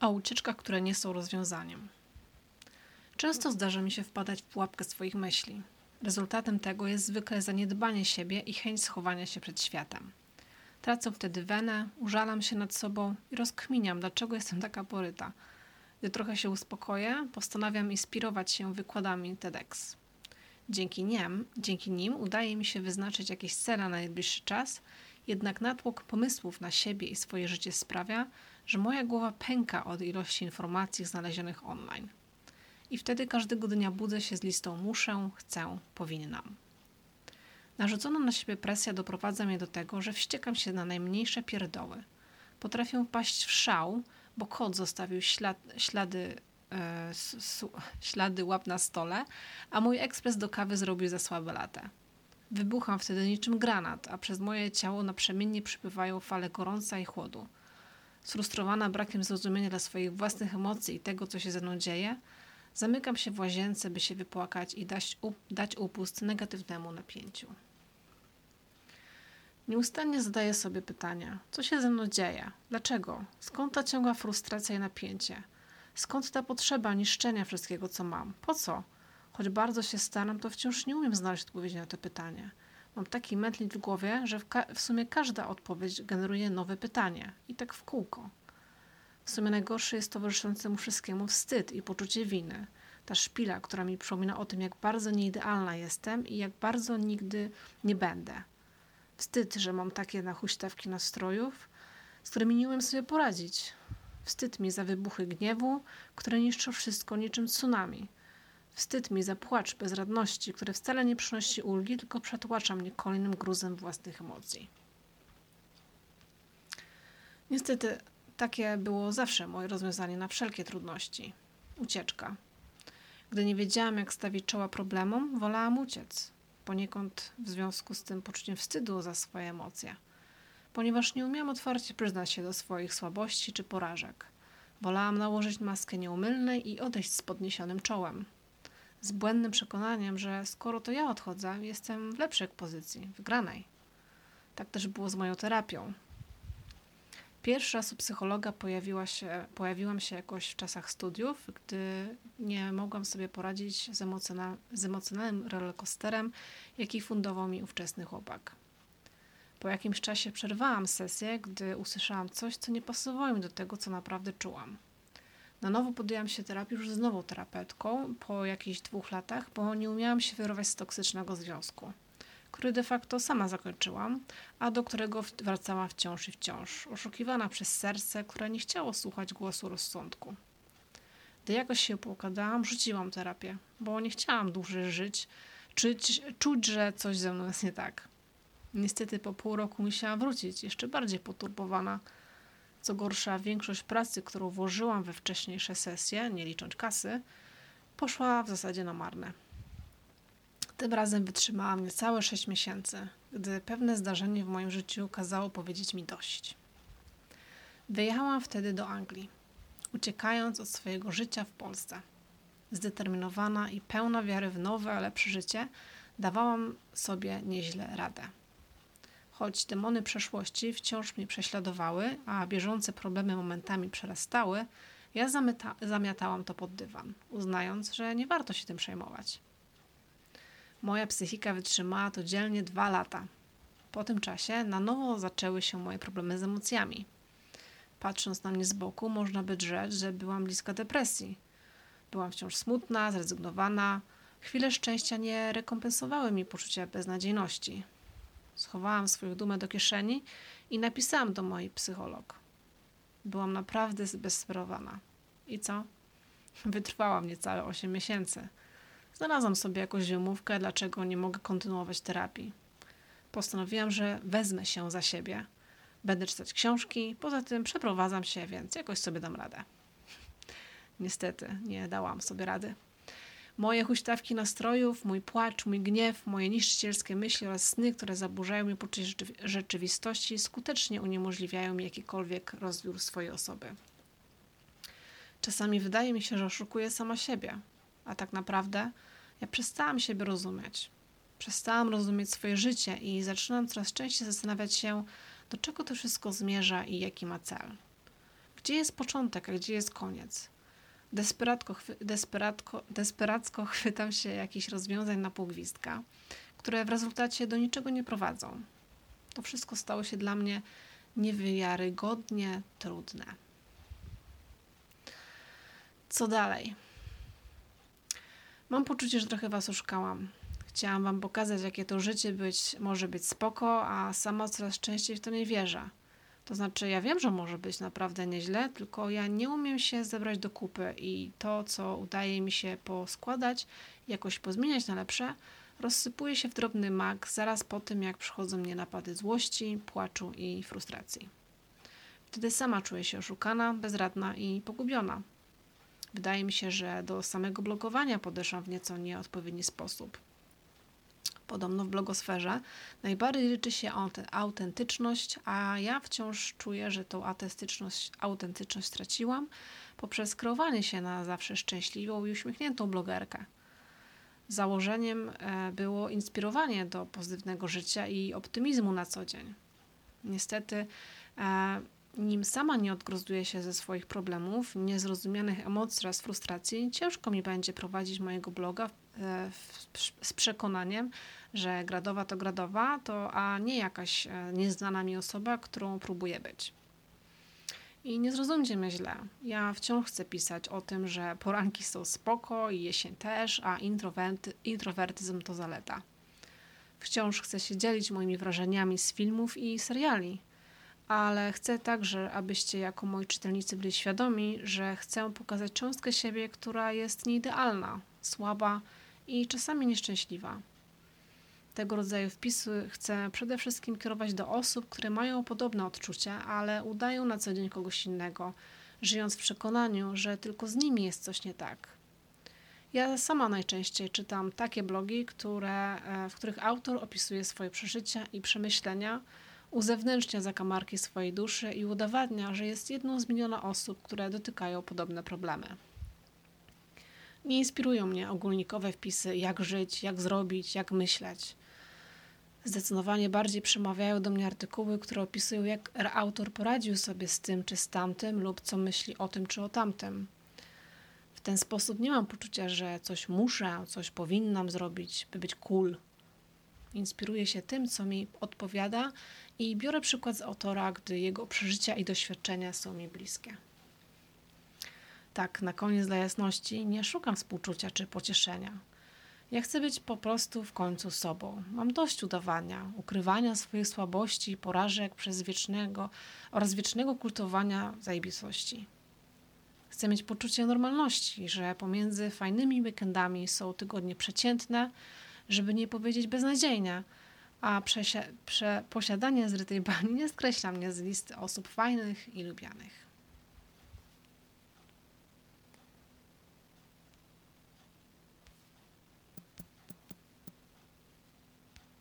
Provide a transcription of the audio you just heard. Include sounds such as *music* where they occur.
o ucieczkach, które nie są rozwiązaniem. Często zdarza mi się wpadać w pułapkę swoich myśli. Rezultatem tego jest zwykle zaniedbanie siebie i chęć schowania się przed światem. Tracę wtedy wenę, użalam się nad sobą i rozkminiam, dlaczego jestem taka poryta. Gdy trochę się uspokoję, postanawiam inspirować się wykładami TEDx. Dzięki nim, dzięki nim udaje mi się wyznaczyć jakieś cele na najbliższy czas, jednak natłok pomysłów na siebie i swoje życie sprawia, że moja głowa pęka od ilości informacji znalezionych online. I wtedy każdego dnia budzę się z listą muszę, chcę, powinnam. Narzucona na siebie presja doprowadza mnie do tego, że wściekam się na najmniejsze pierdoły. Potrafię paść w szał, bo kot zostawił ślad, ślady, e, ślady łap na stole, a mój ekspres do kawy zrobił za słabe latę. Wybucham wtedy niczym granat, a przez moje ciało naprzemiennie przypływają fale gorąca i chłodu. Sfrustrowana brakiem zrozumienia dla swoich własnych emocji i tego, co się ze mną dzieje, zamykam się w łazience, by się wypłakać i dać, dać upust negatywnemu napięciu. Nieustannie zadaję sobie pytania: co się ze mną dzieje? Dlaczego? Skąd ta ciągła frustracja i napięcie? Skąd ta potrzeba niszczenia wszystkiego, co mam? Po co? Choć bardzo się staram, to wciąż nie umiem znaleźć odpowiedzi na to pytanie. Mam taki mętlik w głowie, że w, w sumie każda odpowiedź generuje nowe pytanie i tak w kółko. W sumie najgorsze jest towarzyszące mu wszystkiemu wstyd i poczucie winy. Ta szpila, która mi przypomina o tym, jak bardzo nieidealna jestem i jak bardzo nigdy nie będę. Wstyd, że mam takie nahuśtawki nastrojów, z którymi nie umiem sobie poradzić. Wstyd mi za wybuchy gniewu, które niszczą wszystko niczym tsunami. Wstyd mi za płacz bezradności, który wcale nie przynosi ulgi, tylko przetłacza mnie kolejnym gruzem własnych emocji. Niestety, takie było zawsze moje rozwiązanie na wszelkie trudności ucieczka. Gdy nie wiedziałam, jak stawić czoła problemom, wolałam uciec poniekąd w związku z tym poczuciem wstydu za swoje emocje, ponieważ nie umiałam otwarcie przyznać się do swoich słabości czy porażek. Wolałam nałożyć maskę nieumylnej i odejść z podniesionym czołem. Z błędnym przekonaniem, że skoro to ja odchodzę, jestem w lepszej pozycji, wygranej. Tak też było z moją terapią. Pierwszy raz u psychologa pojawiła się, pojawiłam się jakoś w czasach studiów, gdy nie mogłam sobie poradzić z, emocjonal, z emocjonalnym rollercoasterem, jaki fundował mi ówczesny chłopak. Po jakimś czasie przerwałam sesję, gdy usłyszałam coś, co nie pasowało mi do tego, co naprawdę czułam. Na nowo podjęłam się terapii już z nową terapeutką po jakichś dwóch latach, bo nie umiałam się wyrwać z toksycznego związku który de facto sama zakończyłam, a do którego wracałam wciąż i wciąż, oszukiwana przez serce, które nie chciało słuchać głosu rozsądku. Gdy jakoś się poukładałam, rzuciłam terapię, bo nie chciałam dłużej żyć, czuć, czuć, że coś ze mną jest nie tak. Niestety po pół roku musiałam wrócić, jeszcze bardziej poturbowana. Co gorsza, większość pracy, którą włożyłam we wcześniejsze sesje, nie licząc kasy, poszła w zasadzie na marne. Tym razem wytrzymałam niecałe 6 miesięcy, gdy pewne zdarzenie w moim życiu kazało powiedzieć mi dość. Wyjechałam wtedy do Anglii, uciekając od swojego życia w Polsce. Zdeterminowana i pełna wiary w nowe, lepsze życie, dawałam sobie nieźle radę. Choć demony przeszłości wciąż mnie prześladowały, a bieżące problemy momentami przerastały, ja zamiatałam to pod dywan, uznając, że nie warto się tym przejmować. Moja psychika wytrzymała to dzielnie dwa lata. Po tym czasie na nowo zaczęły się moje problemy z emocjami. Patrząc na mnie z boku, można by drzeć, że byłam bliska depresji. Byłam wciąż smutna, zrezygnowana. Chwile szczęścia nie rekompensowały mi poczucia beznadziejności. Schowałam swoją dumę do kieszeni i napisałam do mojej psycholog. Byłam naprawdę bezsperowana. I co? Wytrwałam niecałe 8 miesięcy. Znalazłam sobie jakąś wymówkę, dlaczego nie mogę kontynuować terapii. Postanowiłam, że wezmę się za siebie. Będę czytać książki, poza tym przeprowadzam się, więc jakoś sobie dam radę. Niestety, nie dałam sobie rady. Moje huśtawki nastrojów, mój płacz, mój gniew, moje niszczycielskie myśli oraz sny, które zaburzają mi poczucie rzeczywistości, skutecznie uniemożliwiają mi jakikolwiek rozbiór swojej osoby. Czasami wydaje mi się, że oszukuję sama siebie, a tak naprawdę ja przestałam siebie rozumieć. Przestałam rozumieć swoje życie i zaczynam coraz częściej zastanawiać się, do czego to wszystko zmierza i jaki ma cel. Gdzie jest początek, a gdzie jest koniec? Desperatko, desperatko, desperacko *laughs* chwytam się jakichś rozwiązań na półgwistka, które w rezultacie do niczego nie prowadzą. To wszystko stało się dla mnie niewiarygodnie trudne. Co dalej? Mam poczucie, że trochę Was oszukałam. Chciałam Wam pokazać, jakie to życie być, może być spoko, a sama coraz częściej w to nie wierzę. To znaczy, ja wiem, że może być naprawdę nieźle, tylko ja nie umiem się zebrać do kupy i to, co udaje mi się poskładać, jakoś pozmieniać na lepsze, rozsypuje się w drobny mak zaraz po tym, jak przychodzą mnie napady złości, płaczu i frustracji. Wtedy sama czuję się oszukana, bezradna i pogubiona. Wydaje mi się, że do samego blogowania podeszłam w nieco nieodpowiedni sposób. Podobno w blogosferze najbardziej liczy się autentyczność, a ja wciąż czuję, że tą autentyczność, autentyczność straciłam poprzez kreowanie się na zawsze szczęśliwą i uśmiechniętą blogerkę. Założeniem e, było inspirowanie do pozytywnego życia i optymizmu na co dzień. Niestety, e, nim sama nie odgrozuję się ze swoich problemów, niezrozumianych emocji oraz frustracji, ciężko mi będzie prowadzić mojego bloga e, z przekonaniem, że gradowa to gradowa, to a nie jakaś e, nieznana mi osoba, którą próbuję być. I nie zrozumcie mnie źle. Ja wciąż chcę pisać o tym, że poranki są spoko i jesień też, a introwerty, introwertyzm to zaleta. Wciąż chcę się dzielić moimi wrażeniami z filmów i seriali, ale chcę także, abyście jako moi czytelnicy byli świadomi, że chcę pokazać cząstkę siebie, która jest nieidealna, słaba i czasami nieszczęśliwa. Tego rodzaju wpisy chcę przede wszystkim kierować do osób, które mają podobne odczucia, ale udają na co dzień kogoś innego, żyjąc w przekonaniu, że tylko z nimi jest coś nie tak. Ja sama najczęściej czytam takie blogi, które, e, w których autor opisuje swoje przeżycia i przemyślenia, uzewnętrznia zakamarki swojej duszy i udowadnia, że jest jedną z miliona osób, które dotykają podobne problemy. Nie inspirują mnie ogólnikowe wpisy, jak żyć, jak zrobić, jak myśleć. Zdecydowanie bardziej przemawiają do mnie artykuły, które opisują, jak autor poradził sobie z tym czy z tamtym, lub co myśli o tym czy o tamtym. W ten sposób nie mam poczucia, że coś muszę, coś powinnam zrobić, by być cool. Inspiruję się tym, co mi odpowiada i biorę przykład z autora, gdy jego przeżycia i doświadczenia są mi bliskie. Tak, na koniec dla jasności, nie szukam współczucia czy pocieszenia. Ja chcę być po prostu w końcu sobą. Mam dość udawania, ukrywania swoich słabości i porażek przez wiecznego oraz wiecznego kultowania zajebistości. Chcę mieć poczucie normalności, że pomiędzy fajnymi weekendami są tygodnie przeciętne, żeby nie powiedzieć beznadziejne, a przesia- prze- posiadanie zrytej *laughs* bani nie skreśla mnie z listy osób fajnych i lubianych.